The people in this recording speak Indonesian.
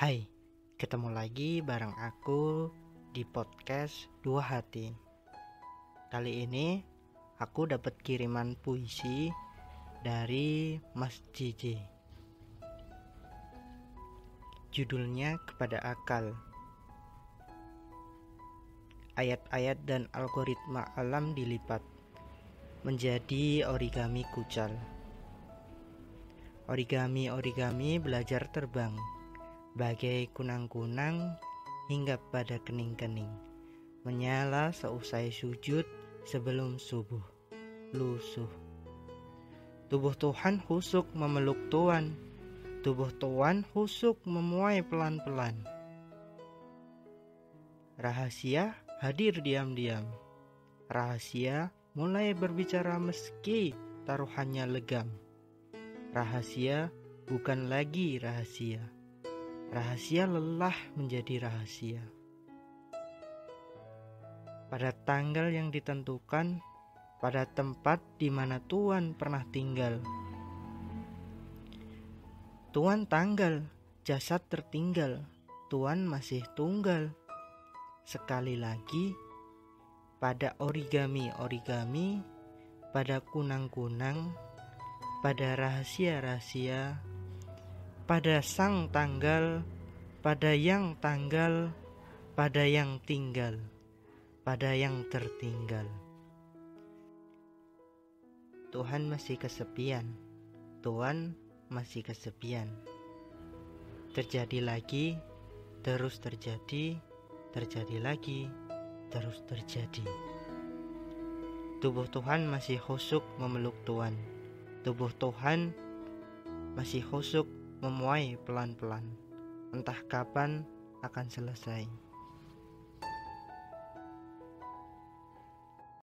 Hai, ketemu lagi bareng aku di podcast Dua Hati. Kali ini aku dapat kiriman puisi dari Mas JJ. Judulnya kepada akal. Ayat-ayat dan algoritma alam dilipat menjadi origami kucal. Origami-origami belajar terbang bagai kunang-kunang hingga pada kening-kening, menyala seusai sujud sebelum subuh, lusuh. Tubuh Tuhan husuk memeluk Tuhan, tubuh Tuhan husuk memuai pelan-pelan. Rahasia hadir diam-diam, rahasia mulai berbicara meski taruhannya legam. Rahasia bukan lagi rahasia Rahasia lelah menjadi rahasia. Pada tanggal yang ditentukan, pada tempat di mana Tuhan pernah tinggal. Tuhan tanggal, jasad tertinggal, Tuhan masih tunggal. Sekali lagi, pada origami-origami, pada kunang-kunang, pada rahasia-rahasia, pada sang tanggal, pada yang tanggal, pada yang tinggal, pada yang tertinggal. Tuhan masih kesepian, Tuhan masih kesepian. Terjadi lagi, terus terjadi, terjadi lagi, terus terjadi. Tubuh Tuhan masih husuk memeluk Tuhan. Tubuh Tuhan masih husuk memuai pelan-pelan. Entah kapan akan selesai.